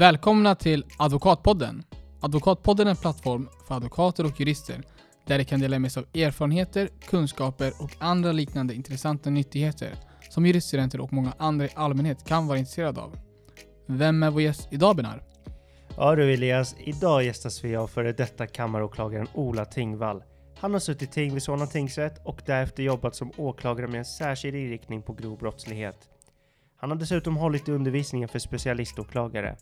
Välkomna till Advokatpodden. Advokatpodden är en plattform för advokater och jurister där de kan dela med sig av erfarenheter, kunskaper och andra liknande intressanta nyttigheter som juriststudenter och många andra i allmänhet kan vara intresserade av. Vem är vår gäst idag Benar? Ja du Elias, idag gästas vi av före detta kammaråklagaren Ola Tingvall. Han har suttit ting vid Solna tingsrätt och därefter jobbat som åklagare med en särskild inriktning på grov brottslighet. Han har dessutom hållit i undervisningen för specialiståklagare.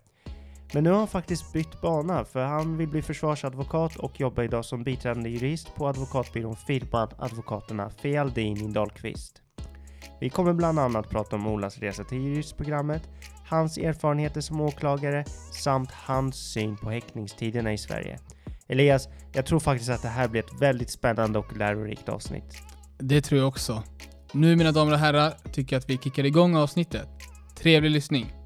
Men nu har han faktiskt bytt bana för han vill bli försvarsadvokat och jobbar idag som biträdande jurist på advokatbyrån Firman Advokaterna Fealdin Dahlqvist. Vi kommer bland annat prata om Olas resa till juristprogrammet, hans erfarenheter som åklagare samt hans syn på häktningstiderna i Sverige. Elias, jag tror faktiskt att det här blir ett väldigt spännande och lärorikt avsnitt. Det tror jag också. Nu mina damer och herrar tycker jag att vi kickar igång avsnittet. Trevlig lyssning!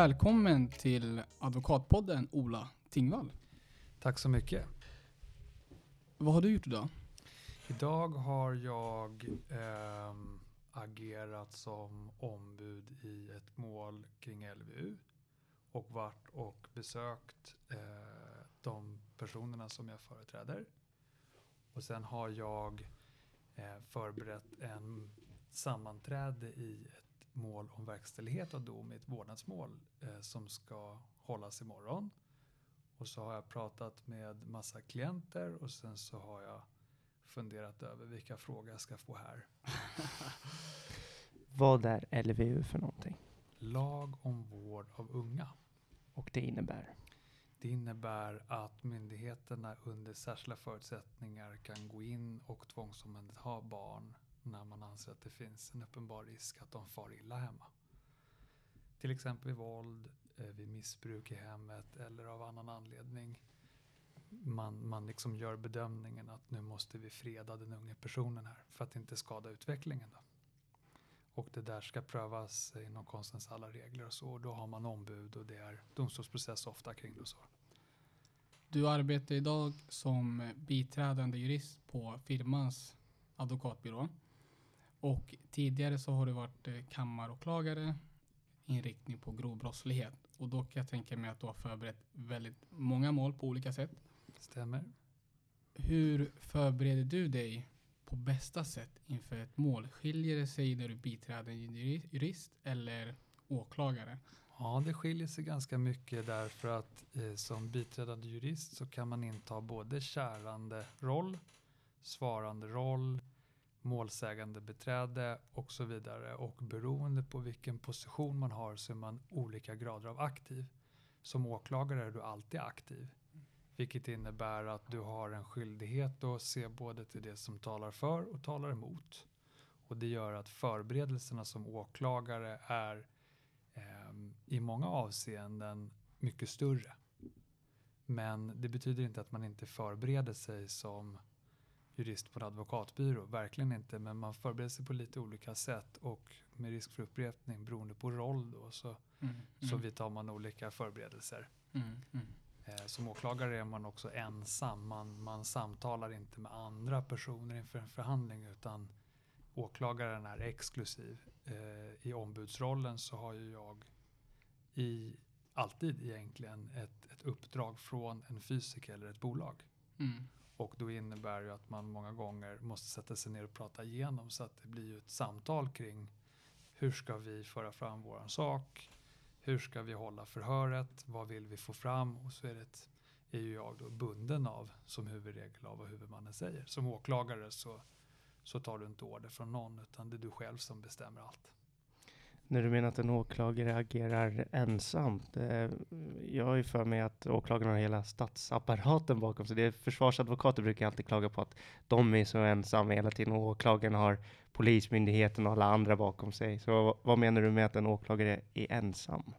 Välkommen till Advokatpodden Ola Tingvall. Tack så mycket. Vad har du gjort idag? Idag har jag ehm, agerat som ombud i ett mål kring LVU och varit och besökt eh, de personerna som jag företräder. Och sen har jag eh, förberett en sammanträde i ett mål om verkställighet av dom i ett vårdnadsmål eh, som ska hållas imorgon. Och så har jag pratat med massa klienter och sen så har jag funderat över vilka frågor jag ska få här. Vad är LVU för någonting? Lag om vård av unga. Och det innebär? Det innebär att myndigheterna under särskilda förutsättningar kan gå in och tvångsomhänderta barn när man anser att det finns en uppenbar risk att de far illa hemma. Till exempel vid våld, eh, vid missbruk i hemmet eller av annan anledning. Man, man liksom gör bedömningen att nu måste vi freda den unga personen här för att inte skada utvecklingen. Då. Och det där ska prövas inom konstens alla regler och så. Och då har man ombud och det är domstolsprocess ofta kring det och så. Du arbetar idag som biträdande jurist på firmans advokatbyrå. Och tidigare så har du varit eh, kammaråklagare inriktning på grov brottslighet. Och då kan jag tänka mig att du har förberett väldigt många mål på olika sätt. Stämmer. Hur förbereder du dig på bästa sätt inför ett mål? Skiljer det sig när du biträder en jurist eller åklagare? Ja, det skiljer sig ganska mycket därför att eh, som biträdande jurist så kan man inta både kärande roll, svarande roll, målsägande beträde och så vidare. Och beroende på vilken position man har så är man olika grader av aktiv. Som åklagare är du alltid aktiv. Vilket innebär att du har en skyldighet att se både till det som talar för och talar emot. Och det gör att förberedelserna som åklagare är eh, i många avseenden mycket större. Men det betyder inte att man inte förbereder sig som jurist på en advokatbyrå. Verkligen inte, men man förbereder sig på lite olika sätt och med risk för upprepning beroende på roll då så, mm, mm. så vidtar man olika förberedelser. Mm, mm, eh, som åklagare är man också ensam. Man, man samtalar inte med andra personer inför en förhandling utan åklagaren är exklusiv. Eh, I ombudsrollen så har ju jag i, alltid egentligen ett, ett uppdrag från en fysiker eller ett bolag. Mm. Och då innebär det att man många gånger måste sätta sig ner och prata igenom så att det blir ju ett samtal kring hur ska vi föra fram våran sak? Hur ska vi hålla förhöret? Vad vill vi få fram? Och så är, det är ju jag då bunden av som huvudregel av vad huvudmannen säger. Som åklagare så, så tar du inte order från någon utan det är du själv som bestämmer allt. När du menar att en åklagare agerar ensamt. Eh, jag har ju för mig att åklagarna har hela statsapparaten bakom sig. Det är försvarsadvokater brukar alltid klaga på att de är så ensamma hela tiden och åklagaren har polismyndigheten och alla andra bakom sig. Så vad menar du med att en åklagare är ensam?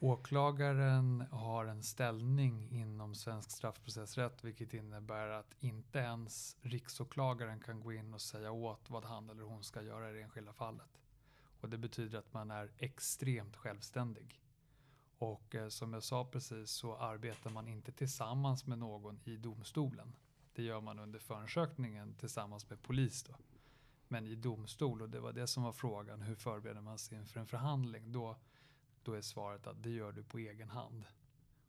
Åklagaren har en ställning inom svensk straffprocessrätt, vilket innebär att inte ens riksåklagaren kan gå in och säga åt vad han eller hon ska göra i det enskilda fallet. Och det betyder att man är extremt självständig. Och eh, som jag sa precis så arbetar man inte tillsammans med någon i domstolen. Det gör man under förundersökningen tillsammans med polis. Då. Men i domstol, och det var det som var frågan, hur förbereder man sig inför en förhandling? Då, då är svaret att det gör du på egen hand.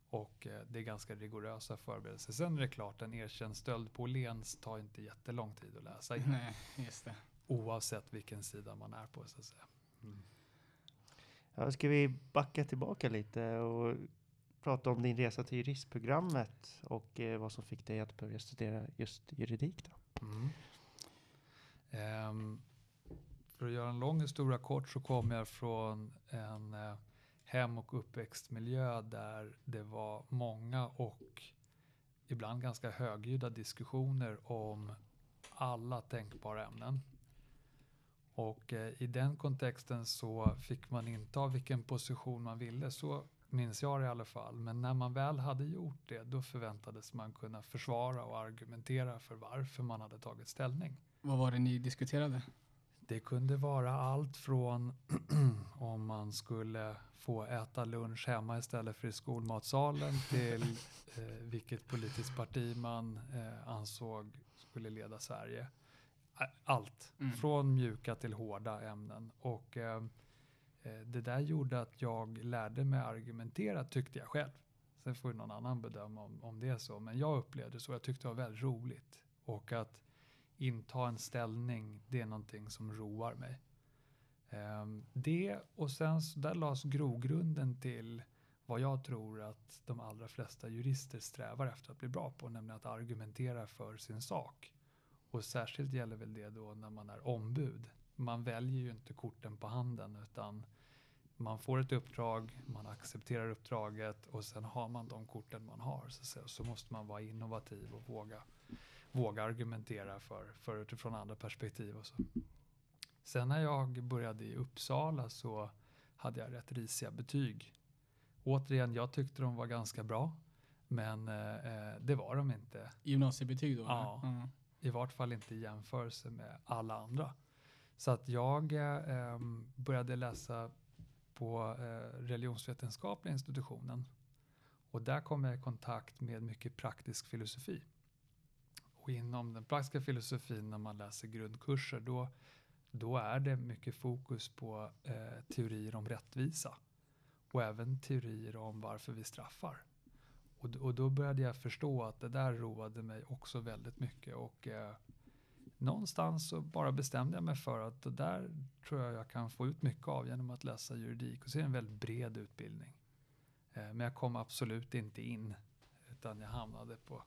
Och eh, det är ganska rigorösa förberedelser. Sen är det klart, en erkänd stöld på Åhléns tar inte jättelång tid att läsa in. Nej, just det. Oavsett vilken sida man är på så att säga. Mm. Ja, ska vi backa tillbaka lite och prata om din resa till juristprogrammet och eh, vad som fick dig att börja studera just juridik då? Mm. Um, för att göra en lång historia kort så kom jag från en eh, hem och uppväxtmiljö där det var många och ibland ganska högljudda diskussioner om alla tänkbara ämnen. Och eh, i den kontexten så fick man inta vilken position man ville, så minns jag det i alla fall. Men när man väl hade gjort det, då förväntades man kunna försvara och argumentera för varför man hade tagit ställning. Vad var det ni diskuterade? Det kunde vara allt från om man skulle få äta lunch hemma istället för i skolmatsalen till eh, vilket politiskt parti man eh, ansåg skulle leda Sverige. Allt, Mm. från mjuka till hårda ämnen. Och eh, eh, det där gjorde att jag lärde mig argumentera tyckte jag själv. Sen får ju någon annan bedöma om, om det är så. Men jag upplevde så. Jag tyckte det var väldigt roligt. Och att inta en ställning, det är någonting som roar mig. Ehm, det och sen så där lades grogrunden till vad jag tror att de allra flesta jurister strävar efter att bli bra på, nämligen att argumentera för sin sak. Och särskilt gäller väl det då när man är ombud. Man väljer ju inte korten på handen utan man får ett uppdrag, man accepterar uppdraget och sen har man de korten man har. Så, så, måste man vara innovativ och våga, våga argumentera för, för utifrån andra perspektiv. Och så. Sen när jag började i Uppsala så hade jag rätt risiga betyg. Återigen, jag tyckte de var ganska bra, men eh, det var de inte. Gymnasiebetyg då? Ja. eller? I vart fall inte i jämförelse med alla andra. Så att jag eh, började läsa på eh, religionsvetenskapliga institutionen. Och där kom jag i kontakt med mycket praktisk filosofi. Och inom den praktiska filosofin när man läser grundkurser då, då är det mycket fokus på eh, teorier om rättvisa. Och även teorier om varför vi straffar. Och, och då började jag förstå att det där roade mig också väldigt mycket. Och eh, någonstans så bara bestämde jag mig för att det där tror jag jag kan få ut mycket av genom att läsa juridik. Och så är det en väldigt bred utbildning. Eh, men jag kom absolut inte in. Utan jag hamnade på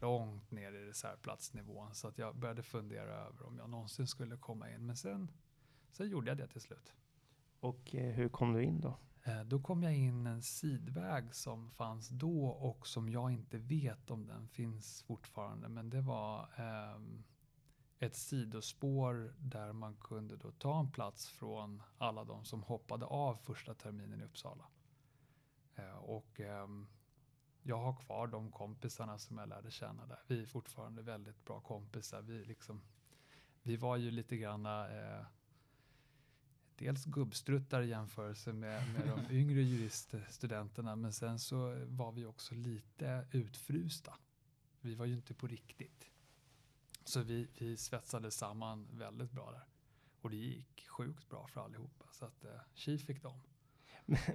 långt ner i reservplatsnivån. Så att jag började fundera över om jag någonsin skulle komma in. Men sen, sen gjorde jag det till slut. Och eh, hur kom du in då? Eh, då kom jag in en sidväg som fanns då och som jag inte vet om den finns fortfarande. Men det var eh, ett sidospår där man kunde då ta en plats från alla de som hoppade av första terminen i Uppsala. Eh, och eh, jag har kvar de kompisarna som jag lärde känna där. Vi är fortfarande väldigt bra kompisar. Vi, liksom, vi var ju lite granna eh, dels gubbstruttar i jämförelse med, med de yngre juriststudenterna men sen så var vi också lite utfrysta. Vi var ju inte på riktigt. Så vi, vi svetsade samman väldigt bra där. Och det gick sjukt bra för allihopa. Så att eh, tji fick de.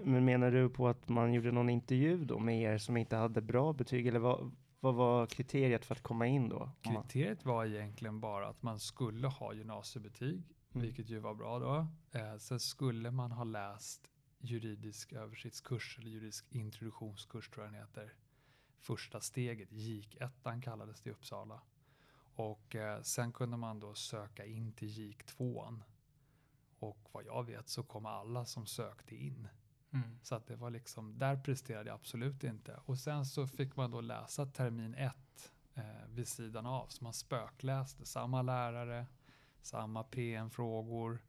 Men menar du på att man gjorde någon intervju då med er som inte hade bra betyg? Eller vad, vad var kriteriet för att komma in då? Kriteriet var egentligen bara att man skulle ha gymnasiebetyg, Mm. vilket ju var bra då. Eh, sen skulle man ha läst juridisk översiktskurs eller juridisk introduktionskurs tror jag den heter. Första steget, JIK 1 kallades det i Uppsala. Och eh, sen kunde man då söka in till JIK 2 Och vad jag vet så kom alla som sökte in. Mm. Så att det var liksom, där presterade jag absolut inte. Och sen så fick man då läsa termin ett eh, vid sidan av. Så man spökläste samma lärare, samma PM-frågor,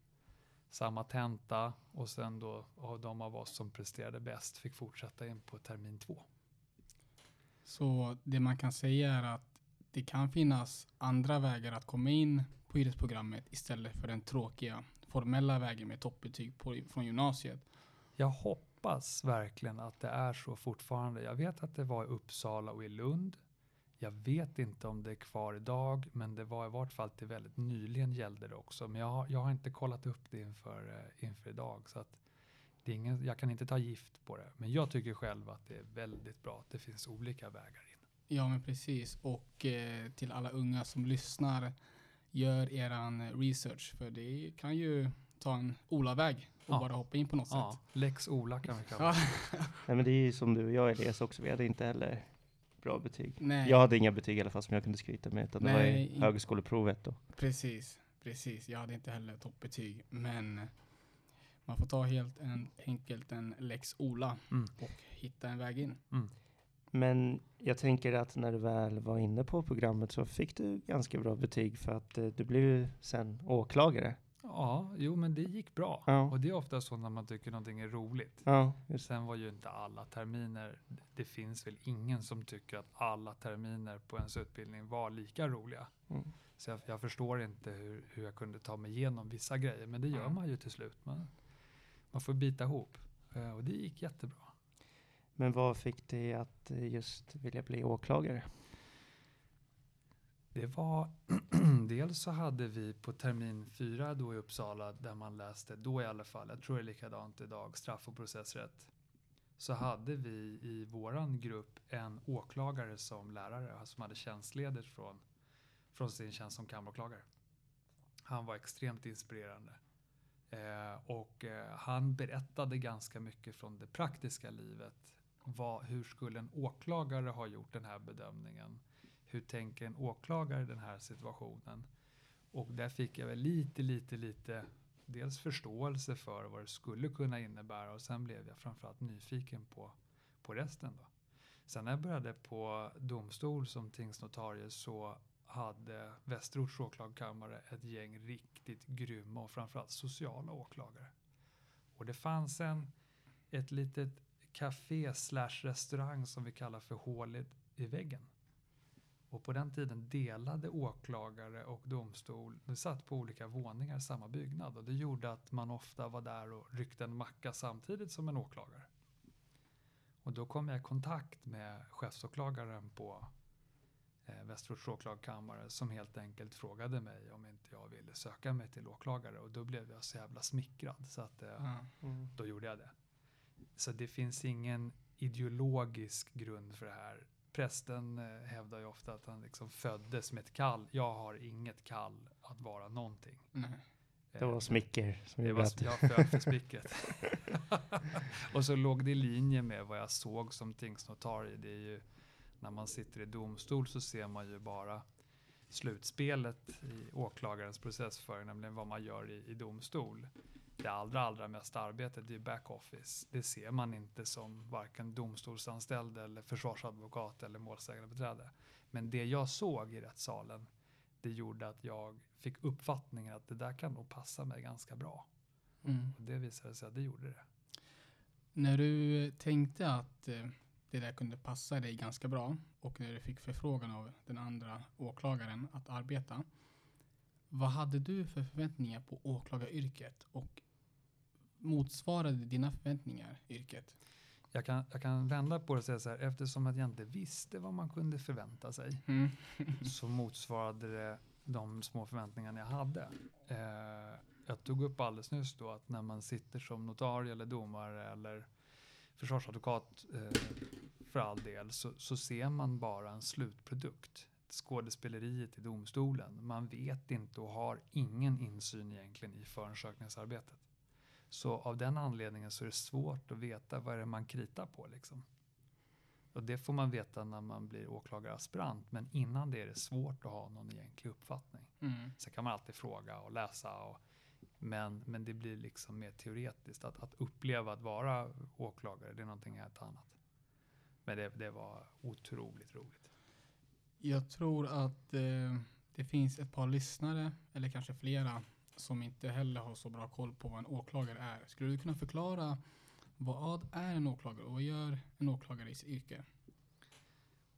samma tenta och sen då och de av oss som presterade bäst fick fortsätta in på termin två. Så det man kan säga är att det kan finnas andra vägar att komma in på juristprogrammet istället för den tråkiga formella vägen med toppbetyg på, från gymnasiet. Jag hoppas verkligen att det är så fortfarande. Jag vet att det var i Uppsala och i Lund. Jag vet inte om det är kvar idag, men det var i vart fall till väldigt nyligen gällde det också. Men jag har, jag har inte kollat upp det inför, eh, inför idag. Så att det är ingen, jag kan inte ta gift på det. Men jag tycker själv att det är väldigt bra att det finns olika vägar in. Ja, men precis. Och eh, till alla unga som lyssnar, gör eran research. För det kan ju ta en Ola-väg och Ja. bara hoppa in på något Ja, sätt. Lex Ola kan vi kalla det. Nej men det är ju som du och jag Elias också, vi hade inte heller bra betyg. Nej, Jag hade inga betyg i alla fall som jag kunde skryta med, utan det var Nej, i högskoleprovet då. precis. Precis. Jag hade inte heller toppbetyg. Men man får ta helt en, enkelt en lex Ola Mm. och hitta en väg in. Men jag tänker att när du väl var inne på programmet så fick du ganska bra betyg för att eh, du blev sen åklagare. Ja, jo men det gick bra. Ja. Och det är ofta så när man tycker någonting är roligt. Ja, Sen var ju inte alla terminer, det finns väl ingen som tycker att alla terminer på ens utbildning var lika roliga. Mm. Så jag, jag förstår inte hur, hur jag kunde ta mig igenom vissa grejer, men det gör Mm. man ju till slut. Man, man får bita ihop. Eh, och det gick jättebra. Men vad fick dig att just vilja bli åklagare? Det var, dels så hade vi på termin fyra då i Uppsala, där man läste, då i alla fall, jag tror det är likadant idag, straff och processrätt. Så hade vi i våran grupp en åklagare som lärare, alltså som hade tjänstledigt från, från sin tjänst som kammaråklagare. Han var extremt inspirerande. Eh, och eh, han berättade ganska mycket från det praktiska livet. Vad, hur skulle en åklagare ha gjort den här bedömningen? Hur tänker en åklagare i den här situationen? Och där fick jag väl lite, lite, lite dels förståelse för vad det skulle kunna innebära och sen blev jag framförallt nyfiken på, på resten. Då. Sen när jag började på domstol som tingsnotarie så hade Västerorts åklagarkammare ett gäng riktigt grymma och framförallt sociala åklagare. Och det fanns en, ett litet café slash restaurang som vi kallar för hålet i väggen. Och på den tiden delade åklagare och domstol, de satt på olika våningar i samma byggnad och det gjorde att man ofta var där och ryckte en macka samtidigt som en åklagare. Och då kom jag i kontakt med chefsåklagaren på eh, Västerorts åklagarkammare som helt enkelt frågade mig om inte jag ville söka mig till åklagare och då blev jag så jävla smickrad så att eh, Ja. då gjorde jag det. Så det finns ingen ideologisk grund för det här. Prästen eh, hävdar ju ofta att han liksom föddes med ett kall. Jag har inget kall att vara någonting. Nej. Det var smicker som det var, att... jag föll för spicket. och så låg det i linje med vad jag såg som tingsnotarie. Det är ju, när man sitter i domstol så ser man ju bara slutspelet i åklagarens processföring, nämligen vad man gör i, i domstol. Det allra, allra mesta arbetet är ju backoffice. Det ser man inte som varken domstolsanställd eller försvarsadvokat eller målsägandebiträde. Men det jag såg i rättssalen, det gjorde att jag fick uppfattningen att det där kan nog passa mig ganska bra. Mm. Och det visade sig att det gjorde det. När du tänkte att eh, det där kunde passa dig ganska bra och när du fick förfrågan av den andra åklagaren att arbeta. Vad hade du för förväntningar på åklagaryrket och motsvarade dina förväntningar yrket? Jag kan, jag kan vända på det och säga så här, eftersom att jag inte visste vad man kunde förvänta sig Mm. så motsvarade det de små förväntningarna jag hade. Eh, jag tog upp alldeles nyss då att när man sitter som notarie eller domare eller försvarsadvokat eh, för all del så, så ser man bara en slutprodukt. Skådespeleriet i domstolen. Man vet inte och har ingen insyn egentligen i förundersökningsarbetet. Så av den anledningen så är det svårt att veta vad det är man kritar på. Liksom. Och det får man veta när man blir åklagaraspirant, men innan det är det svårt att ha någon egentlig uppfattning. Mm. Sen kan man alltid fråga och läsa, och, men, men det blir liksom mer teoretiskt. Att, att uppleva att vara åklagare, det är någonting helt annat. Men det, det var otroligt roligt. Jag tror att eh, det finns ett par lyssnare, eller kanske flera, som inte heller har så bra koll på vad en åklagare är. Skulle du kunna förklara vad är en åklagare och vad gör en åklagare i sitt yrke?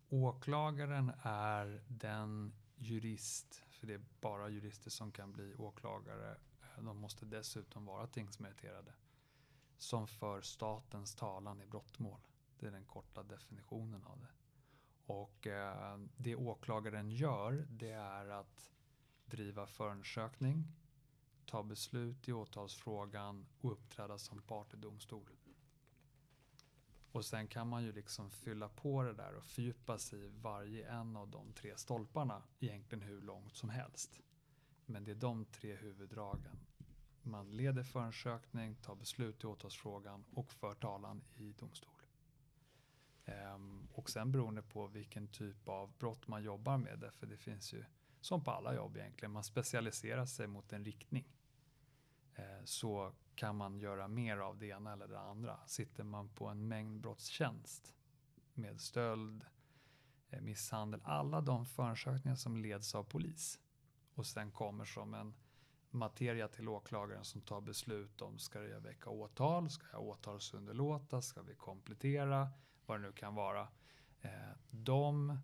Åklagaren är den jurist, för det är bara jurister som kan bli åklagare. De måste dessutom vara tingsmeriterade. Som för statens talan i brottmål. Det är den korta definitionen av det. Och eh, det åklagaren gör det är att driva förundersökning, ta beslut i åtalsfrågan och uppträda som part i domstol. Och sen kan man ju liksom fylla på det där och fördjupa sig i varje en av de tre stolparna egentligen hur långt som helst. Men det är de tre huvuddragen. Man leder förundersökning, tar beslut i åtalsfrågan och för talan i domstol. Ehm, och sen beroende på vilken typ av brott man jobbar med, för det finns ju som på alla jobb egentligen, man specialiserar sig mot en riktning. Ehm, så kan man göra mer av det ena eller det andra. Sitter man på en mängdbrottstjänst med stöld, eh, misshandel, alla de förundersökningar som leds av polis och sen kommer som en materia till åklagaren som tar beslut om ska jag väcka åtal, ska jag åtalsunderlåta, ska vi komplettera, vad det nu kan vara. Eh, de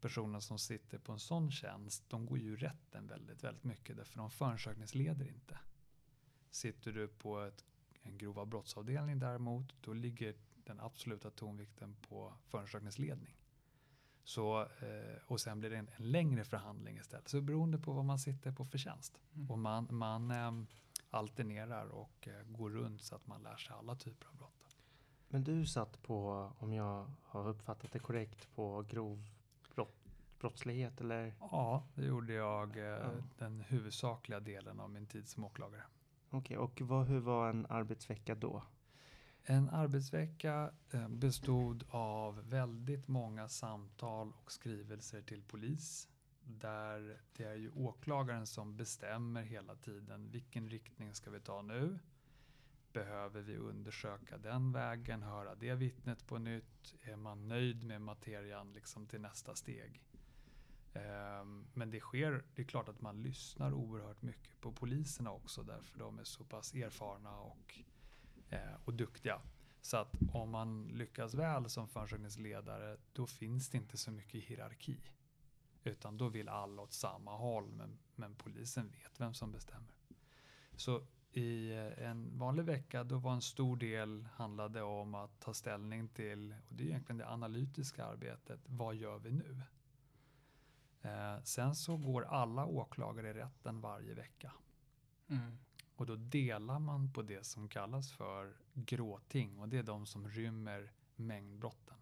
personer som sitter på en sån tjänst, de går ju rätten väldigt, väldigt mycket därför de förundersökningsleder inte. Sitter du på ett, en grova brottsavdelning däremot, då ligger den absoluta tonvikten på förundersökningsledning. Så, eh, och sen blir det en, en, längre förhandling istället. Så beroende på vad man sitter på för tjänst. Mm. Och man, man eh, alternerar och går runt så att man lär sig alla typer av brott. Men du satt på, om jag har uppfattat det korrekt, på grov brott, brottslighet eller? Ja, det gjorde jag ja. den huvudsakliga delen av min tid som åklagare. Okej, okay, och vad, hur var en arbetsvecka då? En arbetsvecka eh, bestod av väldigt många samtal och skrivelser till polis. Där det är ju åklagaren som bestämmer hela tiden vilken riktning ska vi ta nu? Behöver vi undersöka den vägen, höra det vittnet på nytt? Är man nöjd med materian liksom till nästa steg? Ehm, men det sker, det är klart att man lyssnar oerhört mycket på poliserna också därför de är så pass erfarna och, eh, och duktiga. Så att om man lyckas väl som förundersökningsledare då finns det inte så mycket hierarki. Utan då vill alla åt samma håll men, men polisen vet vem som bestämmer. Så i en vanlig vecka då var en stor del handlade om att ta ställning till, och det är egentligen det analytiska arbetet, vad gör vi nu? Eh, sen så går alla åklagare i rätten varje vecka. Mm. Och då delar man på det som kallas för gråting och det är de som rymmer mängdbrotten.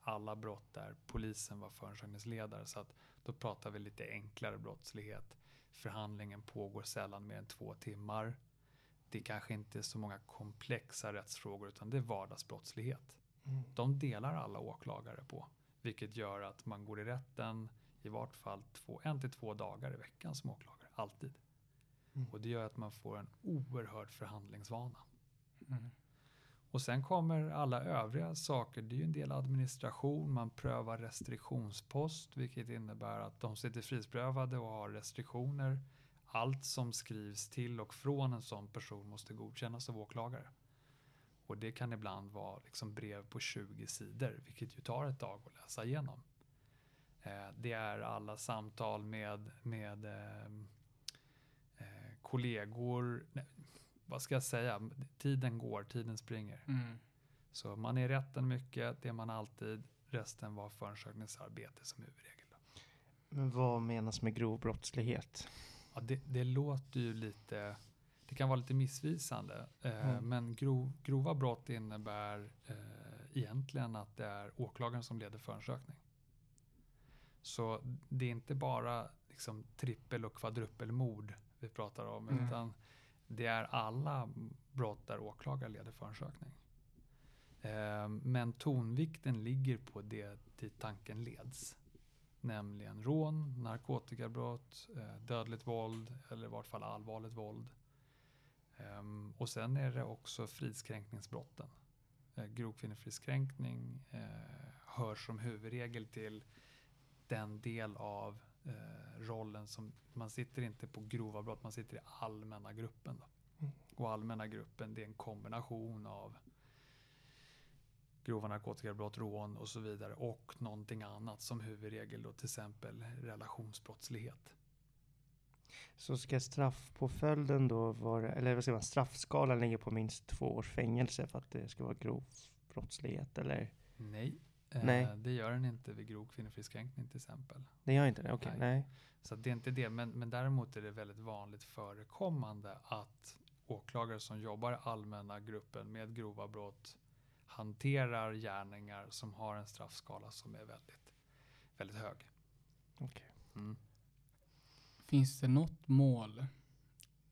Alla brott där polisen var förundersökningsledare så att då pratar vi lite enklare brottslighet. Förhandlingen pågår sällan mer än två timmar. Det kanske inte är så många komplexa rättsfrågor utan det är vardagsbrottslighet. Mm. De delar alla åklagare på, vilket gör att man går i rätten i vart fall två, en till två dagar i veckan som åklagare, alltid. Mm. Och det gör att man får en oerhörd förhandlingsvana. Mm. Och sen kommer alla övriga saker. Det är ju en del administration. Man prövar restriktionspost, vilket innebär att de sitter frihetsberövade och har restriktioner. Allt som skrivs till och från en sån person måste godkännas av åklagare. Och det kan ibland vara liksom brev på 20 sidor, vilket ju tar ett tag att läsa igenom. Eh, det är alla samtal med, med eh, eh, kollegor. Nej, vad ska jag säga? Tiden går, tiden springer. Mm. Så man är i rätten mycket, det är man alltid. Resten var förundersökningsarbete som huvudregel. Men vad menas med grov brottslighet? Ja, det, det låter ju lite, det kan vara lite missvisande. Eh, mm. Men grov, grova brott innebär eh, egentligen att det är åklagaren som leder förundersökning. Så det är inte bara liksom trippel och kvadruppelmord vi pratar om, mm. utan det är alla brott där åklagare leder förundersökning. Eh, men tonvikten ligger på det dit tanken leds. Nämligen rån, narkotikabrott, eh, dödligt våld eller i vart fall allvarligt våld. Eh, och sen är det också fridskränkningsbrotten. Eh, grov kvinnofridskränkning eh, hör som huvudregel till den del av rollen som man sitter inte på grova brott, man sitter i allmänna gruppen. Mm. Och allmänna gruppen det är en kombination av grova narkotikabrott, rån och så vidare och någonting annat som huvudregel då till exempel relationsbrottslighet. Så ska straffpåföljden då vara, eller vad säger man, straffskalan ligga på minst två års fängelse för att det ska vara grov brottslighet eller? Nej, Nej. Eh, det gör den inte vid grov kvinnofridskränkning till exempel. Det gör inte det? Okej, Nej. nej. Så det är inte det, men, men däremot är det väldigt vanligt förekommande att åklagare som jobbar i allmänna gruppen med grova brott hanterar gärningar som har en straffskala som är väldigt, väldigt hög. Okej. Mm. Finns det något mål,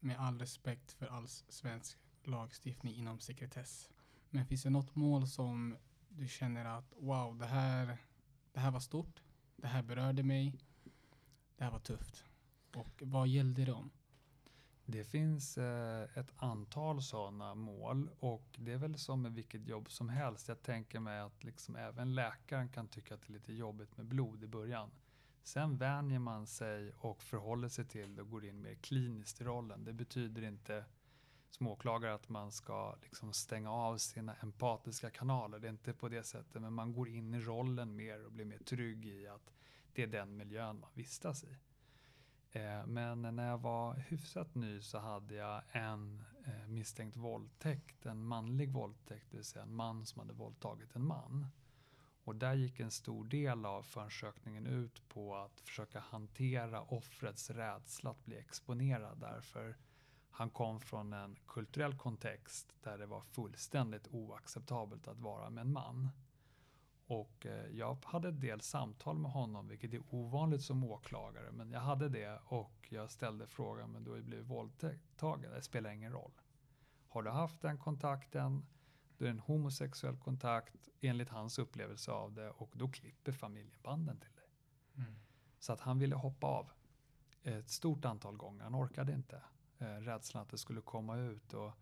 med all respekt för all svensk lagstiftning inom sekretess, men finns det något mål som du känner att wow, det här, det här var stort, det här berörde mig, det här var tufft. Och vad gällde det om? Det finns eh, ett antal sådana mål och det är väl som med vilket jobb som helst. Jag tänker mig att liksom även läkaren kan tycka att det är lite jobbigt med blod i början. Sen vänjer man sig och förhåller sig till det och går in mer kliniskt i rollen. Det betyder inte som åklagare att man ska liksom stänga av sina empatiska kanaler. Det är inte på det sättet, men man går in i rollen mer och blir mer trygg i att det är den miljön man vistas i. Eh, men när jag var hyfsat ny så hade jag en eh, misstänkt våldtäkt, en manlig våldtäkt, det vill säga en man som hade våldtagit en man. Och där gick en stor del av förundersökningen ut på att försöka hantera offrets rädsla att bli exponerad därför han kom från en kulturell kontext där det var fullständigt oacceptabelt att vara med en man. Och eh, jag hade ett del samtal med honom, vilket är ovanligt som åklagare, men jag hade det och jag ställde frågan, men du har ju blivit våldtagen, det spelar ingen roll. Har du haft den kontakten, då är det en homosexuell kontakt enligt hans upplevelse av det och då klipper familjen banden till dig. Så att han ville hoppa av ett stort antal gånger, han orkade inte. Eh, rädslan att det skulle komma ut och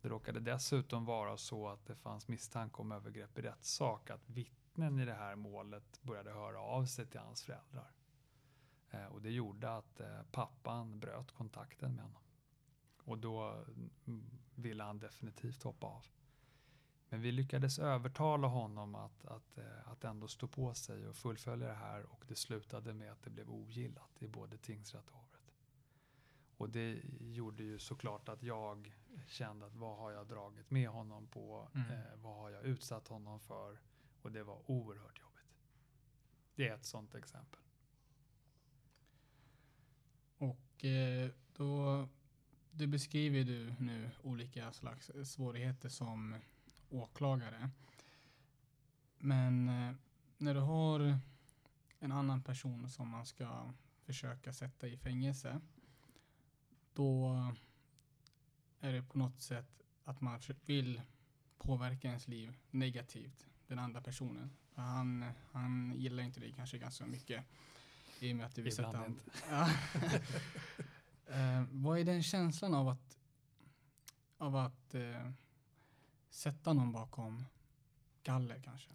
det råkade dessutom vara så att det fanns misstanke om övergrepp i rättssak, att vittnen i det här målet började höra av sig till hans föräldrar. Eh, och det gjorde att eh, pappan bröt kontakten med honom. Och då mm, ville han definitivt hoppa av. Men vi lyckades övertala honom att, att, eh, att ändå stå på sig och fullfölja det här och det slutade med att det blev ogillat i både tingsrätt och hovrätt. Och det gjorde ju såklart att jag kände att vad har jag dragit med honom på? Mm. Eh, vad har jag utsatt honom för? Och det var oerhört jobbigt. Det är ett sådant exempel. Och eh, då, du beskriver du nu olika slags svårigheter som åklagare. Men eh, när du har en annan person som man ska försöka sätta i fängelse, då är det på något sätt att man vill påverka ens liv negativt, den andra personen. För Han, han gillar inte dig kanske ganska mycket i och med att du sätta Ibland han, eh, vad är den känslan av att, av att eh, sätta någon bakom galler kanske?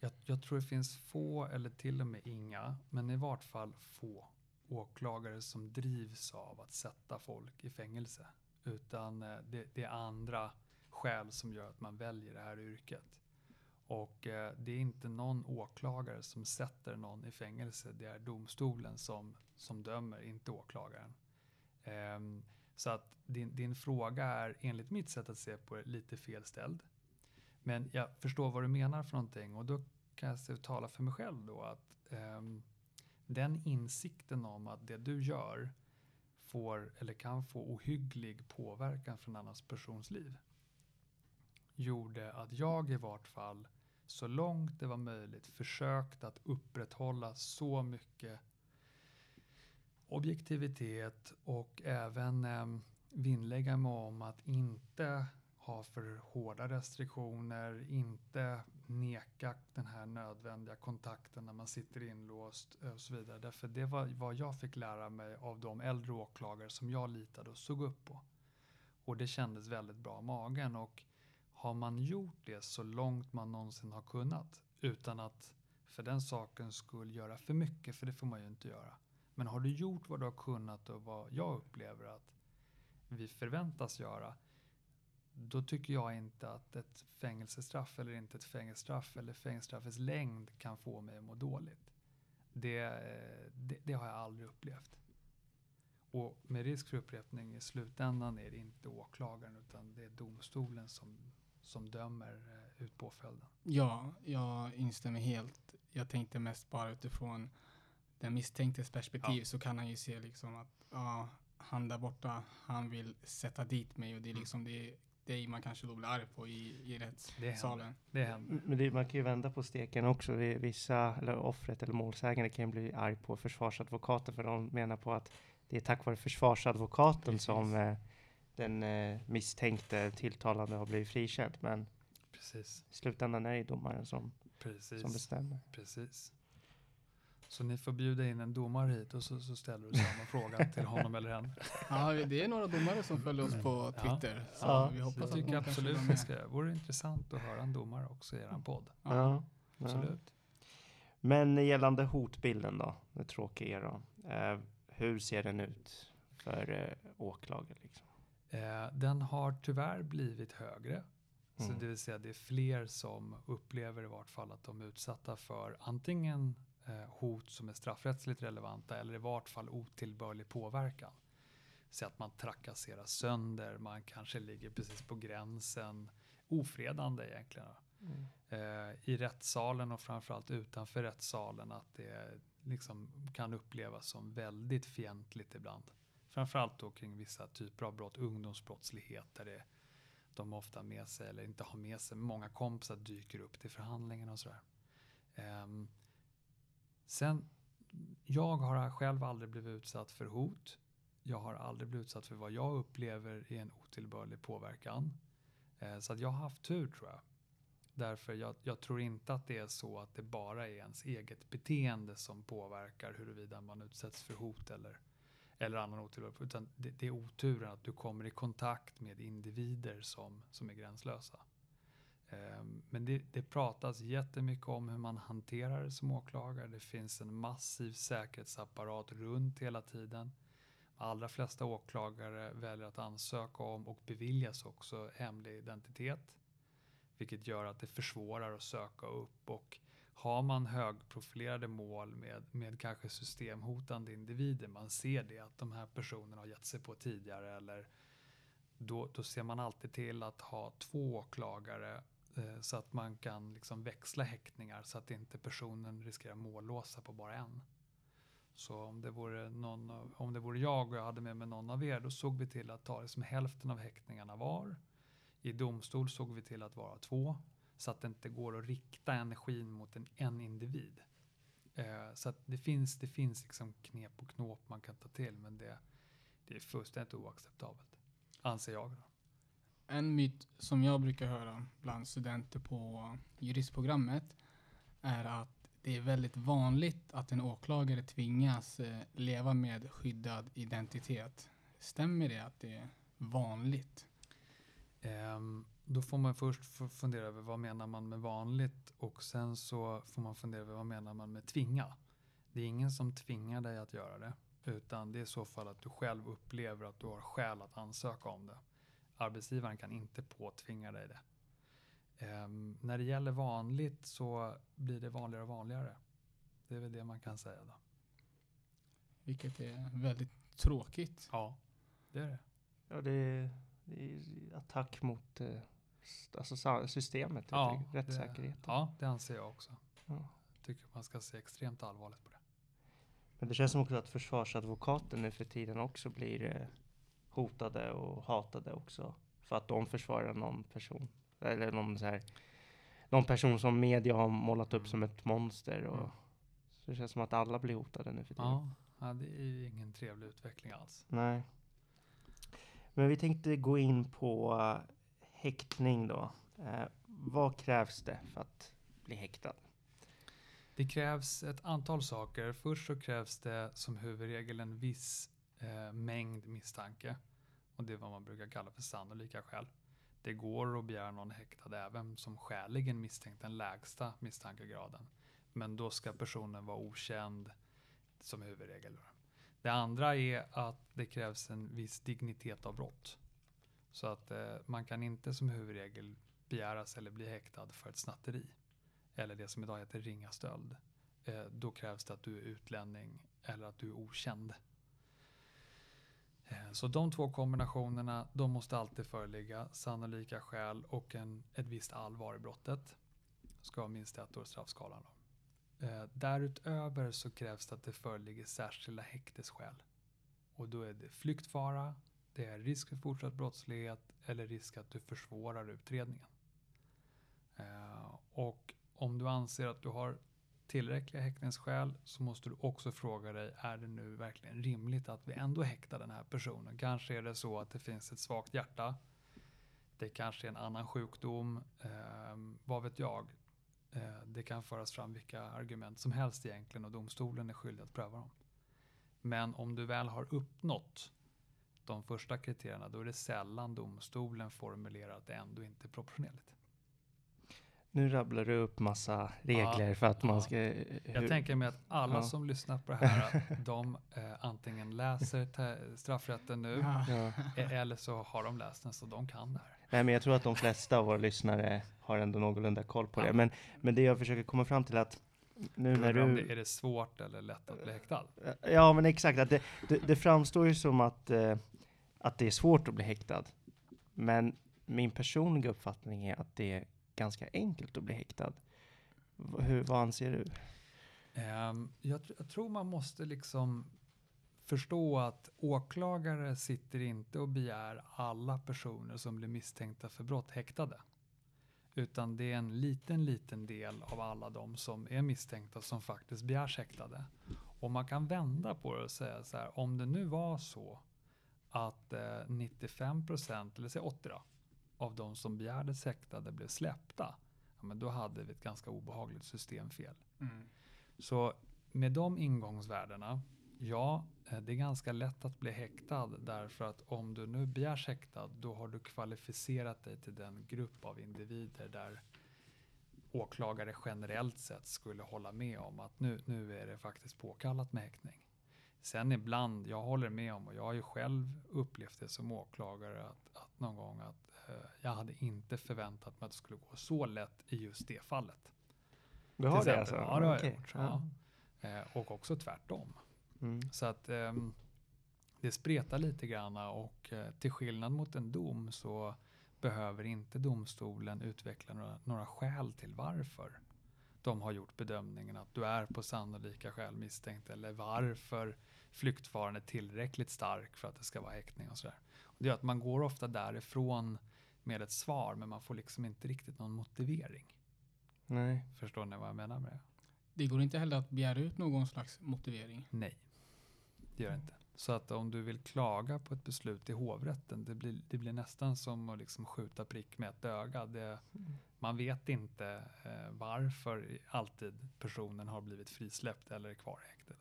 Jag, jag tror det finns få, eller till och med inga, men i vart fall få åklagare som drivs av att sätta folk i fängelse. Utan eh, det, det är andra skäl som gör att man väljer det här yrket. Och eh, det är inte någon åklagare som sätter någon i fängelse. Det är domstolen som, som dömer, inte åklagaren. Ehm, så att din, din fråga är enligt mitt sätt att se på det lite felställd. Men jag förstår vad du menar för någonting och då kan jag tala för mig själv då att ehm, den insikten om att det du gör får eller kan få ohygglig påverkan från en annan persons liv gjorde att jag i vart fall så långt det var möjligt försökte att upprätthålla så mycket objektivitet och även eh, vinnlägga mig om att inte ha för hårda restriktioner, inte neka den här nödvändiga kontakten när man sitter inlåst eh, och så vidare. Därför det var vad jag fick lära mig av de äldre åklagare som jag litade och såg upp på. Och det kändes väldigt bra i magen och har man gjort det så långt man någonsin har kunnat utan att för den sakens skull göra för mycket, för det får man ju inte göra. Men har du gjort vad du har kunnat och vad jag upplever att vi förväntas göra, då tycker jag inte att ett fängelsestraff eller inte ett fängelsestraff eller fängelsestraffets längd kan få mig att må dåligt. Det, eh, det, det har jag aldrig upplevt. och med risk för upprepning, i slutändan är det inte åklagaren utan det är domstolen som, som dömer eh, ut påföljden. Ja, jag instämmer helt. Jag tänkte mest bara utifrån den misstänktes perspektiv Ja. så kan han ju se liksom att ja, han där borta, han vill sätta dit mig och det är Mm. liksom det, det man kanske då blir arg på i, i Det rättssalen. händer. Det händer. Men det, man kan ju vända på steken också. Vi- Vissa, eller offret eller målsägande kan ju bli arg på försvarsadvokaten för de menar på att det är tack vare försvarsadvokaten Precis. som eh, den eh, misstänkte tilltalade har blivit frikänd. Men Precis, i slutändan är det ju domaren som, som precis, bestämmer. precis. Så ni får bjuda in en domare hit och så, så ställer du samma fråga till honom eller henne. Ja, det är några domare som följer oss på Ja. Twitter. Så Ja. vi hoppas jag att tycker kanske absolut det med. ska, vore intressant att höra en domare också i er podd. Ja. Ja. ja. Absolut. Men gällande hotbilden då, det tråkiga då. Eh, hur ser den ut för eh, åklagare? Liksom? Eh, den har tyvärr blivit högre. Så Mm. det vill säga det är fler som upplever i vart fall att de är utsatta för antingen eh, hot som är straffrättsligt relevanta eller i vart fall otillbörlig påverkan. Så att man trakasserar sönder, man kanske ligger precis på gränsen, ofredande egentligen. Mm. Eh, I rättssalen och framförallt utanför rättssalen att det liksom kan upplevas som väldigt fientligt ibland. Framförallt då kring vissa typer av brott, ungdomsbrottslighet där det, de ofta med sig eller inte har med sig, många kompisar dyker upp till förhandlingarna och sådär. Um, sen, jag har själv aldrig blivit utsatt för hot. Jag har aldrig blivit utsatt för vad jag upplever är en otillbörlig påverkan. Ehm, så att jag har haft tur tror jag. Därför jag, jag tror inte att det är så att det bara är ens eget beteende som påverkar huruvida man utsätts för hot eller, eller annan otillbörlig utan det, det är oturen att du kommer i kontakt med individer som, som är gränslösa. Ehm, Men det, det pratas jättemycket om hur man hanterar det som åklagare. Det finns en massiv säkerhetsapparat runt hela tiden. De allra flesta åklagare väljer att ansöka om och beviljas också hemlig identitet. Vilket gör att det försvårar att söka upp och har man högprofilerade mål med, med kanske systemhotande individer, man ser det att de här personerna har gett sig på tidigare eller då, då ser man alltid till att ha två åklagare eh, så att man kan liksom växla häktningar så att inte personen riskerar mållåsa på bara en. Så om det, vore någon, om det vore jag och jag hade med mig någon av er, då såg vi till att ta det som hälften av häktningarna var. I domstol såg vi till att vara två, så att det inte går att rikta energin mot en, en individ. Eh, så att det finns, det finns liksom knep och knåp man kan ta till, men det, det är fullständigt oacceptabelt, anser jag. Då. En myt som jag brukar höra bland studenter på juristprogrammet är att det är väldigt vanligt att en åklagare tvingas eh, leva med skyddad identitet. Stämmer det att det är vanligt? Ehm, då får man först fundera över vad menar man med vanligt och sen så får man fundera över vad menar man med tvinga. Det är ingen som tvingar dig att göra det utan det är i så fall att du själv upplever att du har skäl att ansöka om det. Arbetsgivaren kan inte påtvinga dig det. Ehm, när det gäller vanligt så blir det vanligare och vanligare. Det är väl det man kan säga då. Vilket är väldigt tråkigt. Ja, det är det. Ja, det är, det är attack mot eh, alltså, systemet, Ja, rättssäkerheten. Ja, det anser jag också. Ja. Tycker man ska se extremt allvarligt på det. Men det känns som också att försvarsadvokater nu för tiden också blir eh, hotade och hatade också. För att de försvarar någon person. Eller någon så här, någon person som media har målat upp Mm. som ett monster. Och, Mm. Så det känns som att alla blir hotade nu för tiden. Ja, ja, det är ju ingen trevlig utveckling alls. Nej. Men vi tänkte gå in på häktning då. Eh, vad krävs det för att bli häktad? Det krävs ett antal saker. Först så krävs det som huvudregel en viss eh, mängd misstanke. Och det är vad man brukar kalla för sannolika skäl. Det går att begära någon häktad även som skäligen misstänkt den lägsta misstankegraden. Men då ska personen vara okänd som huvudregel. Det andra är att det krävs en viss dignitet av brott. Så att eh, man kan inte som huvudregel begäras eller bli häktad för ett snatteri. Eller det som idag heter ringa stöld. Eh, då krävs det att du är utlänning eller att du är okänd. Eh, Så de två kombinationerna, de måste alltid föreligga. Sannolika skäl och en, ett visst allvar i brottet. Ska ha minst ett år straffskalan. Då. Eh, Därutöver så krävs det att det föreligger särskilda häktesskäl. Och då är det flyktfara, det är risk för fortsatt brottslighet eller risk att du försvårar utredningen. Eh, Och om du anser att du har tillräckliga häktningsskäl så måste du också fråga dig, är det nu verkligen rimligt att vi ändå häktar den här personen? Kanske är det så att det finns ett svagt hjärta. Det kanske är en annan sjukdom. Eh, vad vet jag? Eh, det kan föras fram vilka argument som helst egentligen och domstolen är skyldig att pröva dem. Men om du väl har uppnått de första kriterierna, då är det sällan domstolen formulerar att det ändå inte är proportionerligt. Nu rabblar du upp massa regler för att man ja. ska... Jag hur- tänker mig att alla Ja. som lyssnar på det här, de eh, antingen läser te- straffrätten nu Ja. Ja. e- eller så har de läst den så de kan det här. Nej, men jag tror att de flesta av våra lyssnare har ändå någorlunda koll på det. Ja. Men, men det jag försöker komma fram till att nu när du... det, är det svårt eller lätt att bli häktad? Ja, men exakt. Att det, det, det framstår ju som att, eh, att det är svårt att bli häktad. Men min personliga uppfattning är att det är ganska enkelt att bli häktad. Hur, vad anser du? Um, jag, tr- jag tror man måste liksom förstå att åklagare sitter inte och begär alla personer som blir misstänkta för brott häktade. Utan det är en liten, liten del av alla de som är misstänkta som faktiskt begärs häktade. Och man kan vända på det och säga så här, om det nu var så att eh, 95 procent, eller säg 80 då, av de som begärdes häktade blev släppta, ja, men då hade vi ett ganska obehagligt systemfel. Mm. Så med de ingångsvärdena, ja, eh, det är ganska lätt att bli häktad därför att om du nu begärs häktad, då har du kvalificerat dig till den grupp av individer där åklagare generellt sett skulle hålla med om att nu, nu är det faktiskt påkallat med häktning. Sen ibland, jag håller med om och jag har ju själv upplevt det som åklagare att, att någon gång att eh, jag hade inte förväntat mig att det skulle gå så lätt i just det fallet. Du har det alltså? Ja, det har jag Okej. gjort. Ja. Eh, och också tvärtom. Mm. Så att ehm, det spretar lite grann och eh, till skillnad mot en dom så behöver inte domstolen utveckla några, några skäl till varför de har gjort bedömningen att du är på sannolika skäl misstänkt eller varför flyktfaran är tillräckligt stark för att det ska vara häktning och sådär. Och det gör att man går ofta därifrån med ett svar men man får liksom inte riktigt någon motivering. Nej. Förstår ni vad jag menar med det? Det går inte heller att begära ut någon slags motivering. Nej, det gör det inte. Så att om du vill klaga på ett beslut i hovrätten, det blir, det blir nästan som att liksom skjuta prick med ett öga. Det, man vet inte eh, varför alltid personen har blivit frisläppt eller är kvar i häktet.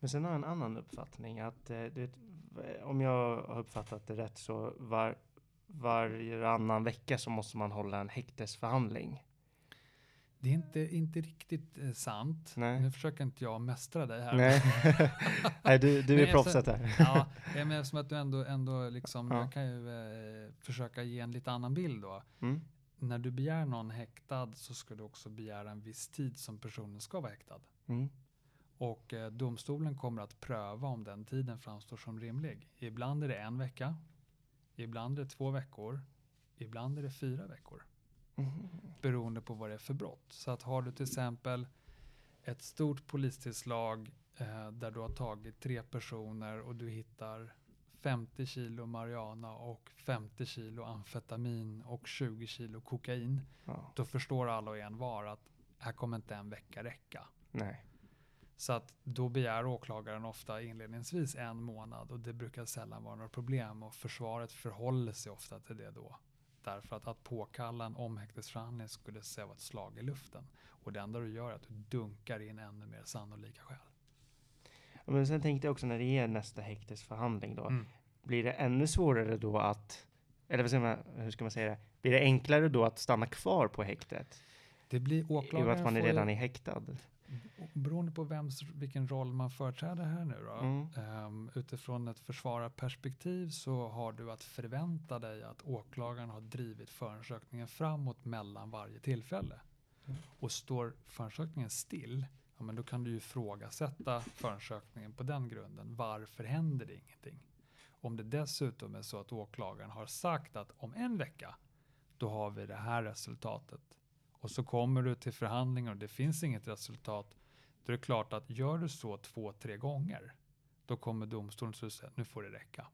Men sen har jag en annan uppfattning. Att, eh, vet, v- om jag har uppfattat det rätt så var, varannan vecka så måste man hålla en häktesförhandling. Det är inte, inte riktigt eh, sant. Nej. Nu försöker inte jag mästra dig här. Nej, Nej du, du Men är proffset här. ja, men eftersom att du ändå, ändå liksom, Ja. jag kan ju eh, försöka ge en lite annan bild då. Mm. När du begär någon häktad så ska du också begära en viss tid som personen ska vara häktad. Mm. Och eh, domstolen kommer att pröva om den tiden framstår som rimlig. Ibland är det en vecka, ibland är det två veckor, ibland är det fyra veckor. Mm. Beroende på vad det är för brott. Så att har du till exempel ett stort polistillslag eh, där du har tagit tre personer och du hittar 50 kilo marijuana och 50 kilo amfetamin och 20 kilo kokain. Ja. Då förstår alla och en var att här kommer inte en vecka räcka. Nej. Så att då begär åklagaren ofta inledningsvis en månad och det brukar sällan vara några problem och försvaret förhåller sig ofta till det då. Därför att att påkalla en omhäktesförhandling skulle säga vara ett slag i luften. Och det enda du gör är att du dunkar in ännu mer sannolika skäl. Men sen tänkte jag också när det är nästa häktesförhandling då. Mm. Blir det ännu svårare då att, eller vad säger man, hur ska man säga det? Blir det enklare då att stanna kvar på häktet? Det blir I åklagaren att man är redan är häktad. Beroende på vems, vilken roll man företräder här nu då. Mm. Ehm, utifrån ett försvararperspektiv så har du att förvänta dig att åklagaren har drivit förundersökningen framåt mellan varje tillfälle. Mm. Och står förundersökningen still, ja, men då kan du ju ifrågasätta förundersökningen på den grunden. Varför händer det ingenting? Om det dessutom är så att åklagaren har sagt att om en vecka, då har vi det här resultatet. Och så kommer du till förhandlingar och det finns inget resultat. Då är det klart att gör du så två, tre gånger, då kommer domstolen att säga nu får det räcka.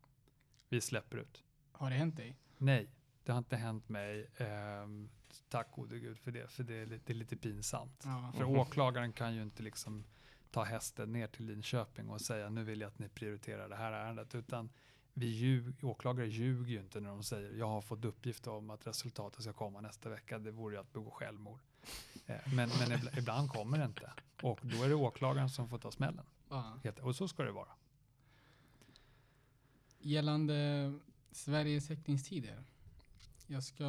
Vi släpper ut. Har det hänt dig? Nej, det har inte hänt mig. Ehm, tack gode gud för det, för det är lite, det är lite pinsamt. Ja. För Mhm. åklagaren kan ju inte liksom ta hästen ner till Linköping och säga nu vill jag att ni prioriterar det här ärendet. Utan vi ljug, åklagare ljuger ju inte när de säger jag har fått uppgift om att resultatet ska komma nästa vecka. Det vore ju att begå självmord. Eh, Men, men ibla- ibland kommer det inte. Och då är det åklagaren som får ta smällen. Ja. Och så ska det vara. Gällande Sveriges häktningstider. Jag ska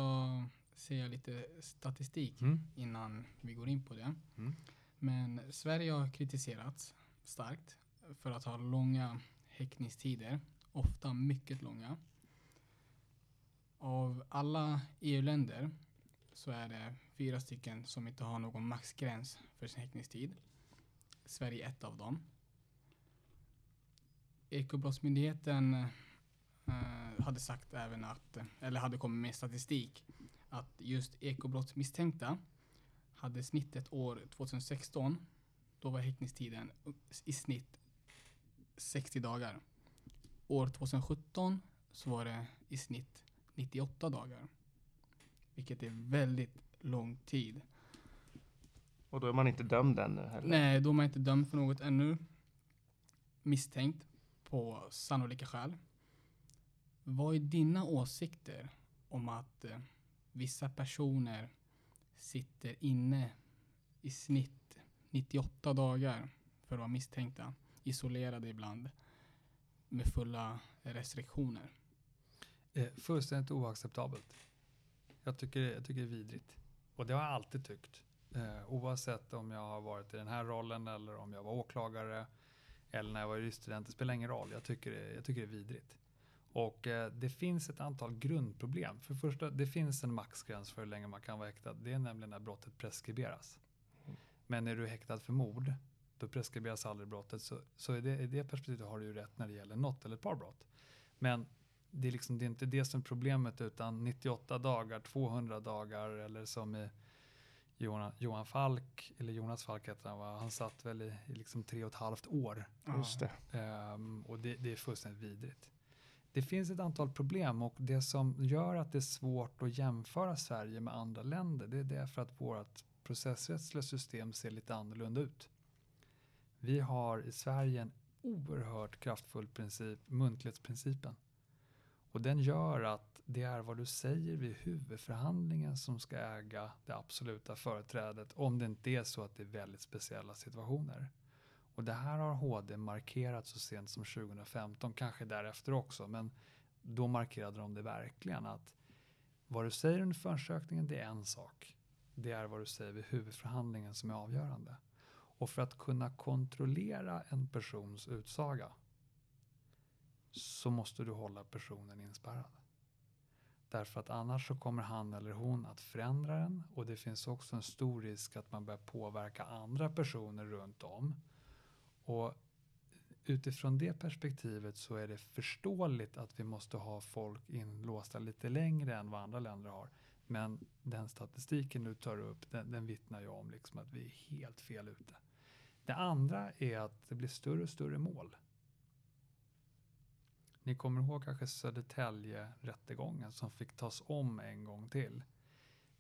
säga lite statistik Mm. innan vi går in på det. Mm. Men Sverige har kritiserats starkt för att ha långa häktningstider, ofta mycket långa. Av alla EU-länder så är det fyra stycken som inte har någon maxgräns för sin häktningstid. Sverige är ett av dem. Ekobrottsmyndigheten eh, hade sagt även att, eller hade kommit med statistik, att just ekobrottsmisstänkta hade snittet år 2016, då var häktningstiden i snitt 60 dagar. År 2017 så var det i snitt 98 dagar. Vilket är väldigt lång tid. Och då är man inte dömd ännu heller. Nej, då är man inte dömd för något ännu. Misstänkt på sannolika skäl. Vad är dina åsikter om att eh, vissa personer sitter inne i snitt 98 dagar för att vara misstänkta, isolerade ibland, med fulla restriktioner? Eh, fullständigt oacceptabelt. Jag tycker, jag tycker det är vidrigt. Och det har jag alltid tyckt. Eh, oavsett om jag har varit i den här rollen eller om jag var åklagare eller när jag var juriststudent. Det spelar ingen roll. Jag tycker det, jag tycker det är vidrigt. Och eh, det finns ett antal grundproblem. För det första, det finns en maxgräns för hur länge man kan vara häktad. Det är nämligen när brottet preskriberas. Men är du häktad för mord, då preskriberas aldrig brottet. Så, så i, det, i det perspektivet har du ju rätt när det gäller något eller ett par brott. Men det är, liksom, det är inte det som är problemet utan 98 dagar, 200 dagar eller som i Johan, Johan Falk, eller Jonas Falk heter han va? Han satt väl i, i liksom tre och ett halvt år. Just det. Ehm, och det, det är fullständigt vidrigt. Det finns ett antal problem och det som gör att det är svårt att jämföra Sverige med andra länder det är därför att vårt processrättsliga system ser lite annorlunda ut. Vi har i Sverige en oerhört kraftfull princip, muntlighetsprincipen. Och den gör att det är vad du säger vid huvudförhandlingen som ska äga det absoluta företrädet om det inte är så att det är väldigt speciella situationer. Och det här har HD markerat så sent som 2015, kanske därefter också, men då markerade de det verkligen att vad du säger under förundersökningen, det är en sak. Det är vad du säger vid huvudförhandlingen som är avgörande. Och för att kunna kontrollera en persons utsaga så måste du hålla personen inspärrad. Därför att annars så kommer han eller hon att förändra den och det finns också en stor risk att man börjar påverka andra personer runt om. Och utifrån det perspektivet så är det förståeligt att vi måste ha folk inlåsta lite längre än vad andra länder har. Men den statistiken du tar upp, den, den vittnar ju om liksom att vi är helt fel ute. Det andra är att det blir större och större mål. Ni kommer ihåg kanske Södertälje-rättegången som fick tas om en gång till.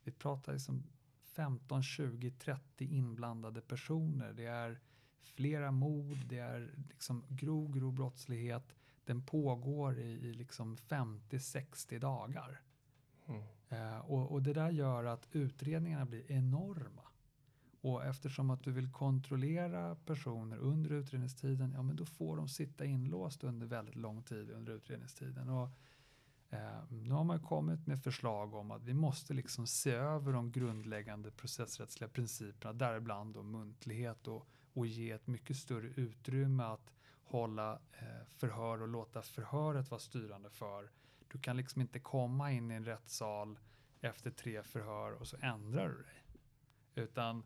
Vi pratar liksom 15, 20, 30 inblandade personer. Det är flera mord, det är liksom grov, grov brottslighet. Den pågår i, i liksom 50-60 dagar. Mm. Eh, och, och det där gör att utredningarna blir enorma. Och eftersom att du vill kontrollera personer under utredningstiden, ja men då får de sitta inlåst under väldigt lång tid under utredningstiden. Och, eh, nu har man kommit med förslag om att vi måste liksom se över de grundläggande processrättsliga principerna, däribland då muntlighet och, och ge ett mycket större utrymme att hålla eh, förhör och låta förhöret vara styrande för. Du kan liksom inte komma in i en rättssal efter tre förhör och så ändrar du dig. Utan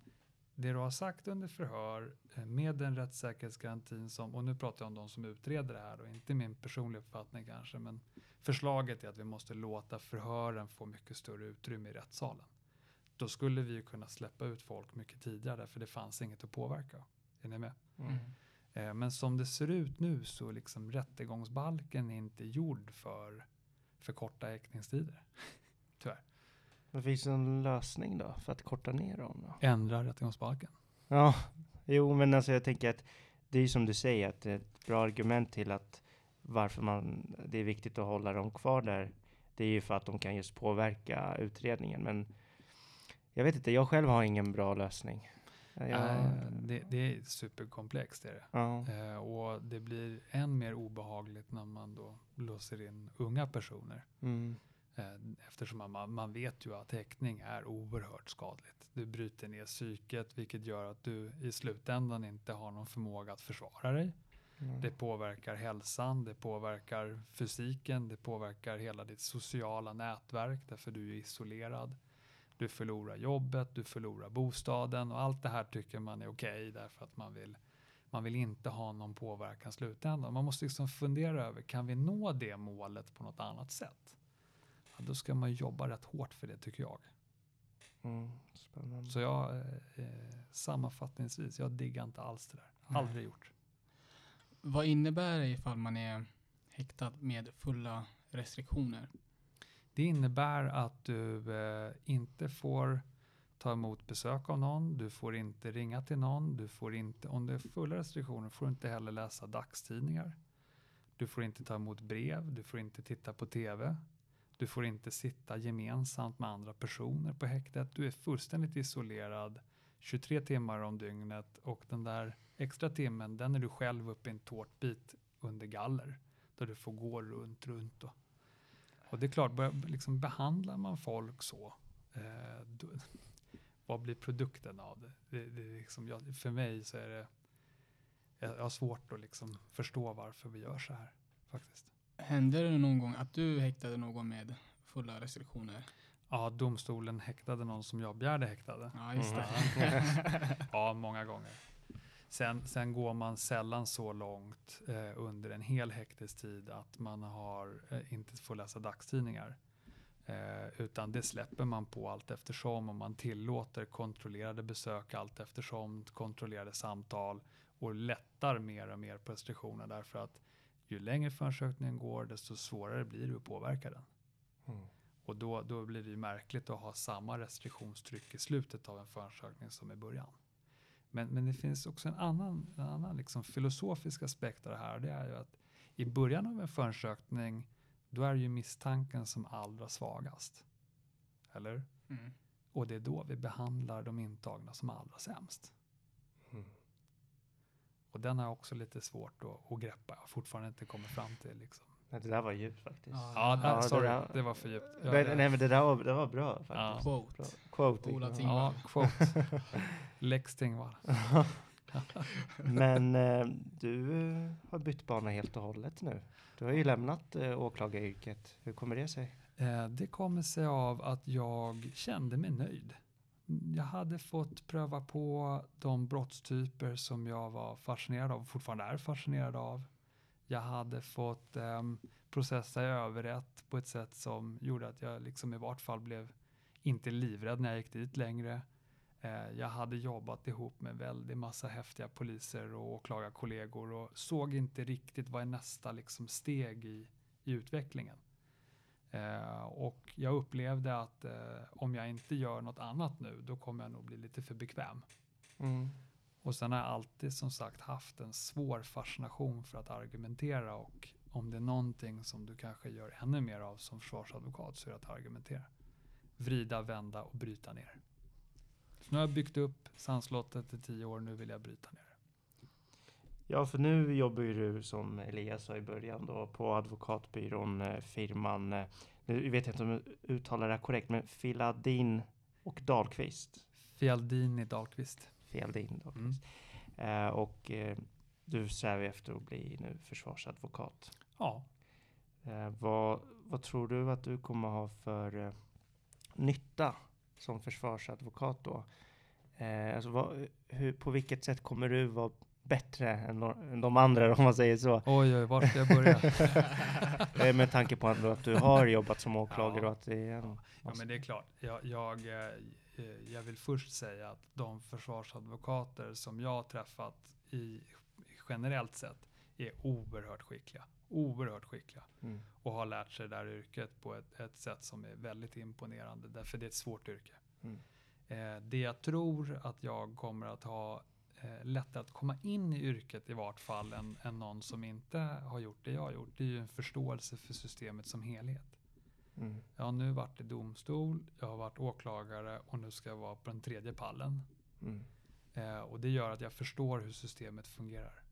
det du har sagt under förhör eh, med den rättssäkerhetsgarantin som, och nu pratar jag om de som utreder det här och inte min personliga uppfattning kanske, men förslaget är att vi måste låta förhören få mycket större utrymme i rättssalen. Då skulle vi ju kunna släppa ut folk mycket tidigare för det fanns inget att påverka. Är ni med? Mm. Eh, Men som det ser ut nu så liksom rättegångsbalken är inte gjord för, för korta häktningstider. Tyvärr. Men finns det en lösning då för att korta ner dem? Då? Ändra rättegångsbalken. Ja, jo, men alltså jag tänker att det är som du säger att det är ett bra argument till att varför man, det är viktigt att hålla dem kvar där. Det är ju för att de kan just påverka utredningen. Men jag vet inte, jag själv har ingen bra lösning. Jag, Eh, det, det är superkomplext. Är det. Eh, och det blir än mer obehagligt när man då låser in unga personer. mm, Eh, eftersom man, man vet ju att häktning är oerhört skadligt. Du bryter ner psyket vilket gör att du i slutändan inte har någon förmåga att försvara dig. mm, Det påverkar hälsan, det påverkar fysiken, det påverkar hela ditt sociala nätverk därför du är isolerad. Du förlorar jobbet, du förlorar bostaden och allt det här tycker man är okej därför att man vill, man vill inte ha någon påverkan i slutändan. Man måste liksom fundera över, kan vi nå det målet på något annat sätt? Ja, då ska man jobba rätt hårt för det tycker jag. mm, spännande. Så jag, eh, eh, sammanfattningsvis, jag diggar inte alls det där. Nej. Aldrig gjort. Vad innebär det ifall man är häktad med fulla restriktioner? Det innebär att du eh, inte får ta emot besök av någon, du får inte ringa till någon, du får inte, om det är fulla restriktioner får du inte heller läsa dagstidningar. Du får inte ta emot brev, du får inte titta på TV. Du får inte sitta gemensamt med andra personer på häktet. Du är fullständigt isolerad 23 timmar om dygnet och den där extra timmen, den är du själv uppe i en tårtbit under galler där du får gå runt, runt och och det är klart, börjar, liksom, behandlar man folk så, eh, då, vad blir produkten av det? det, det liksom, jag, för mig så är det, jag, jag har svårt att liksom förstå varför vi gör så här faktiskt. Hände det någon gång att du häktade någon med fulla restriktioner? Ja, domstolen häktade någon som jag begärde häktade. Ja, just Mm. det. Ja, många gånger. Sen, sen går man sällan så långt eh, under en hel häktestid att man har, eh, inte får läsa dagstidningar. Eh, utan det släpper man på allt eftersom och man tillåter kontrollerade besök allt eftersom, kontrollerade samtal och lättar mer och mer på restriktioner därför att ju längre förundersökningen går desto svårare blir det att påverka den. Mm. Och då, då blir det ju märkligt att ha samma restriktionstryck i slutet av en förundersökning som i början. Men, men det finns också en annan, en annan liksom filosofisk aspekt av det här. Det är ju att i början av en förundersökning då är ju misstanken som allra svagast. Eller? Mm. Och det är då vi behandlar de intagna som allra sämst. Mm. Och den har också lite svårt att, att greppa. Jag har fortfarande inte kommit fram till. Liksom. Nej, det där var djupt faktiskt. Ja. Ja, Ja, nej, det sorry. där- Det var för djupt. Ja, det- nej, men det där var, det var bra faktiskt. Ja. Quote. Bra. Quote. Ola ja. Ting. Ja, quote. Lex Tingvall. Men eh, du eh, har bytt bana helt och hållet nu. Du har ju lämnat eh, åklagaryrket. Hur kommer det sig? Eh, Det kommer sig av att jag kände mig nöjd. Jag hade fått pröva på de brottstyper som jag var fascinerad av och fortfarande är fascinerad av. Jag hade fått um, processa i överrätt på ett sätt som gjorde att jag liksom i vart fall blev inte livrädd när jag gick dit längre. Eh, jag hade jobbat ihop med väldigt massa häftiga poliser och åklagarkollegor och såg inte riktigt vad är nästa liksom steg i, i utvecklingen. Eh, och jag upplevde att eh, om jag inte gör något annat nu, då kommer jag nog bli lite för bekväm. Mm. Och sen har jag alltid som sagt haft en svår fascination för att argumentera och om det är någonting som du kanske gör ännu mer av som försvarsadvokat så är det att argumentera. Vrida, vända och bryta ner. Så nu har jag byggt upp sandslottet i tio år, nu vill jag bryta ner. Ja, för nu jobbar ju du som Elias sa i början då på advokatbyrån, eh, firman, eh, nu vet jag inte om jag uttalar det här korrekt, men Filadin och Dahlqvist. Fialdini Dahlqvist. Fialdin Dahlqvist. Eh, och eh, du strävar efter att bli nu försvarsadvokat. Ja, Eh, vad, vad tror du att du kommer ha för nytta som försvarsadvokat då? Alltså vad, hur, på vilket sätt kommer du vara bättre än, no- än de andra om man säger så? Oj, oj, var ska jag börja? Med tanke på att du har jobbat som åklagare Ja. och att det är en Ja, men det är klart. Jag, jag, jag vill först säga att de försvarsadvokater som jag har träffat i generellt sett är oerhört skickliga. Oerhört skickliga. Mm. Och har lärt sig det här yrket på ett, ett sätt som är väldigt imponerande. Därför det är ett svårt yrke. Mm. Eh, det jag tror att jag kommer att ha eh, lättare att komma in i yrket i vart fall än, än någon som inte har gjort det jag har gjort. Det är ju en förståelse för systemet som helhet. Mm. Jag har nu varit i domstol, jag har varit åklagare och nu ska jag vara på den tredje pallen. Mm. Eh, och det gör att jag förstår hur systemet fungerar.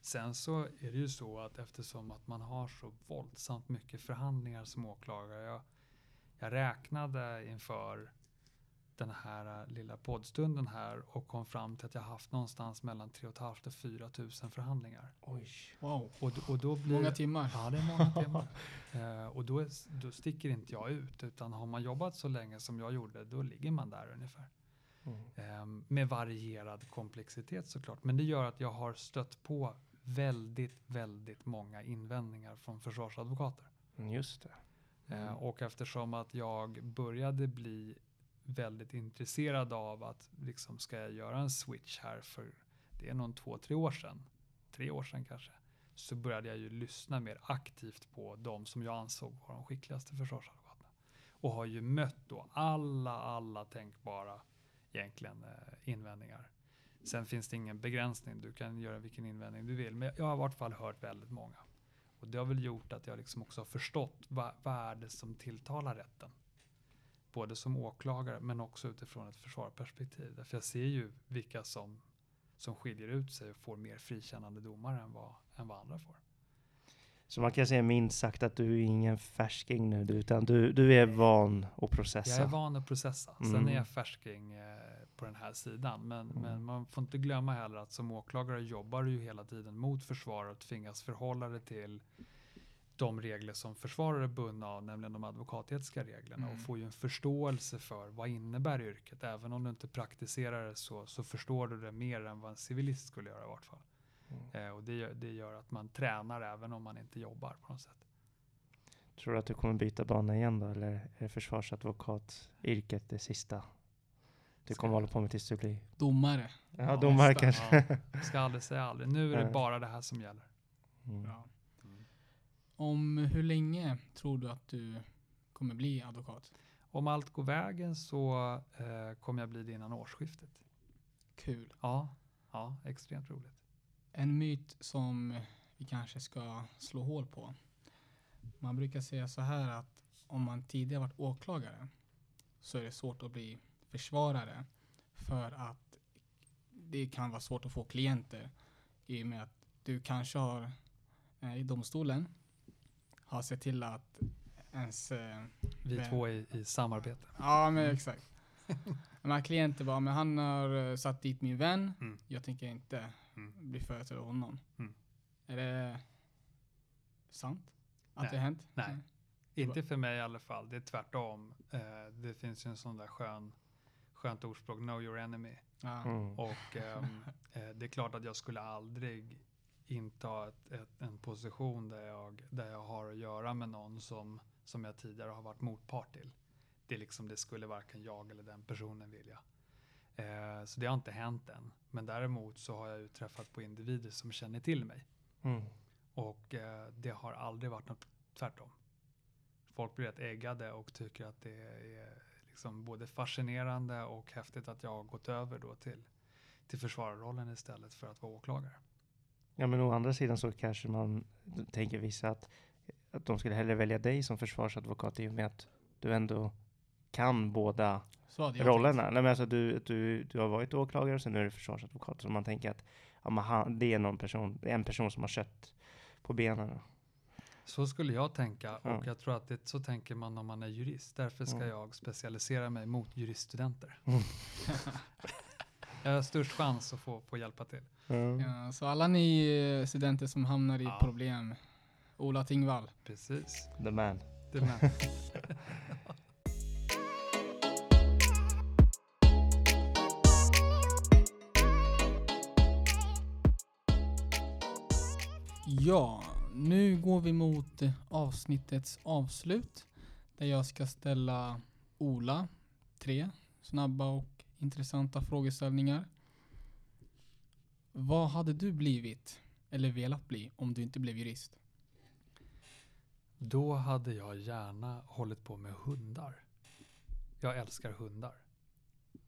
Sen så är det ju så att eftersom att man har så våldsamt mycket förhandlingar som åklagare. Jag, jag räknade inför den här eh, lilla poddstunden här och kom fram till att jag haft någonstans mellan 3 500 och 4 000 förhandlingar. Oj. Wow, Och, och då blir många timmar. Ja, det är många timmar. Eh, och då, är, då sticker inte jag ut, utan har man jobbat så länge som jag gjorde, då ligger man där ungefär. Mm. Eh, med varierad komplexitet såklart. Men det gör att jag har stött på väldigt, väldigt många invändningar från försvarsadvokater. Mm, Just det. Eh, Mm. och eftersom att jag började bli väldigt intresserad av att liksom ska jag göra en switch här för det är någon två, tre år sedan, tre år sedan kanske, så började jag ju lyssna mer aktivt på de som jag ansåg var de skickligaste försvarsadvokaterna. Och har ju mött då alla, alla tänkbara egentligen eh, invändningar. Sen finns det ingen begränsning, du kan göra vilken invändning du vill, men jag har i vart fall hört väldigt många. Och det har väl gjort att jag liksom också har förstått vad, vad är det som tilltalar rätten. Både som åklagare men också utifrån ett försvarperspektiv. Därför jag ser ju vilka som, som skiljer ut sig och får mer frikännande domar än vad, än vad andra får. Så man kan säga minst sagt att du är ingen färsking nu, utan du, du är van att processa. Jag är van att processa. Sen Mm. är jag färsking eh, på den här sidan. Men, Mm. men man får inte glömma heller att som åklagare jobbar du ju hela tiden mot försvaret och tvingas förhålla dig till de regler som försvarare är bundna av, nämligen de advokatetiska reglerna Mm. och får ju en förståelse för vad innebär yrket. Även om du inte praktiserar det så, så förstår du det mer än vad en civilist skulle göra i vart fall. Mm. Eh, och det, gör- det gör att man tränar även om man inte jobbar på något sätt. Tror du att du kommer byta bana igen då, eller är försvarsadvokatyrket det sista du kommer hålla på med tills du blir Domare. ja, Ja, domare kanske? Ja, ska aldrig säga aldrig. Nu är det bara det här som gäller. Mm. Ja. Om hur länge tror du att du kommer bli advokat? Om allt går vägen så eh, kommer jag bli det innan årsskiftet. Kul. Ja, ja extremt roligt. En myt som vi kanske ska slå hål på. Man brukar säga så här att om man tidigare varit åklagare så är det svårt att bli försvarare för att det kan vara svårt att få klienter i och med att du kanske har eh, i domstolen har sett till att ens eh, Vi Men- två i, i samarbete. Ja, men exakt. De här klienter bara, men han har eh, satt dit min vän. Mm. Jag tänker inte Mm. bli företrädare av honom. Mm. Är det sant? Att Nej. det har hänt? Nej. Inte för mig i alla fall. Det är tvärtom. Eh, det finns ju en sån där skön, skönt ordspråk, know your enemy. Ja. Mm. Och ehm, eh, det är klart att jag skulle aldrig inta ett, ett, en position där jag, där jag har att göra med någon som, som jag tidigare har varit motpart till. Det, är liksom, det skulle varken jag eller den personen vilja. Eh, så det har inte hänt än. Men däremot så har jag ju träffat på individer som känner till mig. Mm. Och eh, det har aldrig varit något tvärtom. Folk blir rätt äggade och tycker att det är liksom både fascinerande och häftigt att jag har gått över då till, till försvararrollen istället för att vara åklagare. Ja, men å andra sidan så kanske man tänker vissa att, att de skulle hellre välja dig som försvarsadvokat i och med att du ändå kan båda rollerna. Nej, men alltså, du, du, du har varit åklagare och sen är du försvarsadvokat. Så man tänker att ja, men han, det är någon person, en person som har kött på benen. Så skulle jag tänka Ja. och jag tror att det, så tänker man om man är jurist. Därför ska Mm. jag specialisera mig mot juriststudenter. Mm. Jag har störst chans att få, få hjälpa till. Mm. Ja, så alla ni eh, studenter som hamnar i ja. problem, Ola Tingvall. Precis. The man. The man. ja, nu går vi mot eh, avsnittets avslut där jag ska ställa Ola tre snabba och intressanta frågeställningar. Vad hade du blivit, eller velat bli, om du inte blev jurist? Då hade jag gärna hållit på med hundar. Jag älskar hundar.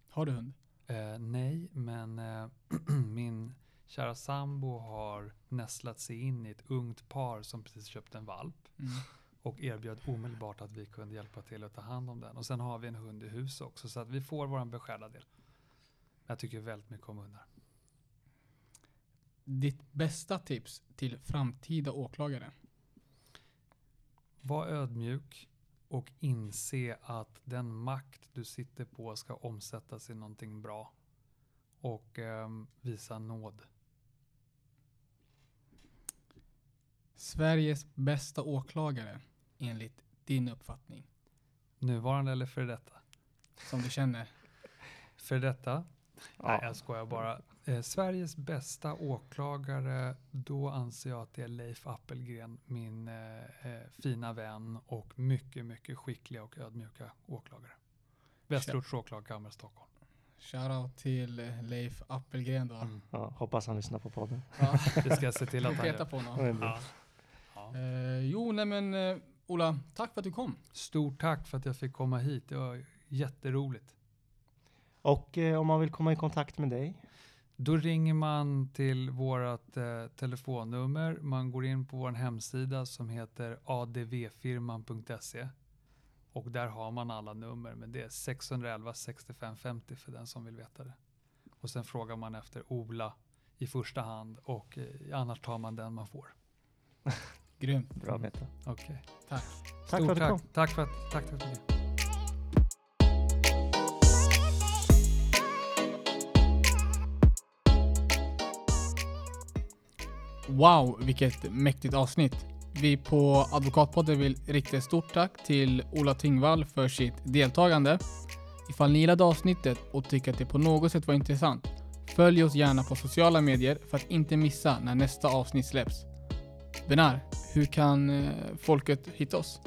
Har du hund? Eh, nej, men eh, min kära sambo har nästlat sig in i ett ungt par som precis köpt en valp Mm. Och erbjöd omedelbart att vi kunde hjälpa till att ta hand om den. Och sen har vi en hund i hus också så att vi får vår beskärda del. Jag tycker väldigt mycket om hundar. Ditt bästa tips till framtida åklagare? Var ödmjuk och inse att den makt du sitter på ska omsättas i någonting bra. Och ehm, visa nåd. Sveriges bästa åklagare, enligt din uppfattning, Nuvarande eller för detta? som du känner? För detta? Nej, Ja. jag skojar bara. Eh, Sveriges bästa åklagare, då anser jag att det är Leif Appelgren, min eh, eh, fina vän och mycket, mycket skickliga och ödmjuka åklagare. Västerorts åklagarkammare, Stockholm. Shoutout till eh, Leif Appelgren då. Mm. Ja, hoppas han lyssnar på podden. Ja, Det ska jag se till att han gör. på honom. Ja. Ja. Eh, jo, nej men eh, Ola, tack för att du kom. Stort tack för att jag fick komma hit. Det var jätteroligt. Och eh, om man vill komma i kontakt med dig? Då ringer man till vårt eh, telefonnummer. Man går in på vår hemsida som heter advfirman.se och där har man alla nummer. Men det är 611 65 50 för den som vill veta det. Och sen frågar man efter Ola i första hand och eh, annars tar man den man får. Grymt. Bra att veta. Okej. Tack. Tack Stort för att du kom. tack. Tack för att, tack för att du kom. Wow, vilket mäktigt avsnitt. Vi på Advokatpodden vill rikta ett stort tack till Ola Tingvall för sitt deltagande. Ifall ni gillade avsnittet och tycker att det på något sätt var intressant, följ oss gärna på sociala medier för att inte missa när nästa avsnitt släpps. Benar, hur kan eh, folket hitta oss?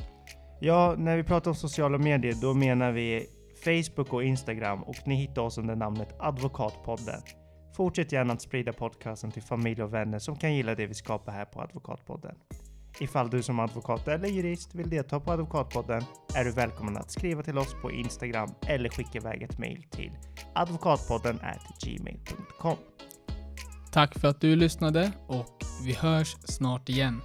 Ja, när vi pratar om sociala medier, då menar vi Facebook och Instagram och ni hittar oss under namnet Advokatpodden. Fortsätt gärna att sprida podcasten till familj och vänner som kan gilla det vi skapar här på Advokatpodden. Ifall du som advokat eller jurist vill delta på Advokatpodden är du välkommen att skriva till oss på Instagram eller skicka iväg ett mejl till advokatpodden gmail.com. Tack för att du lyssnade och vi hörs snart igen.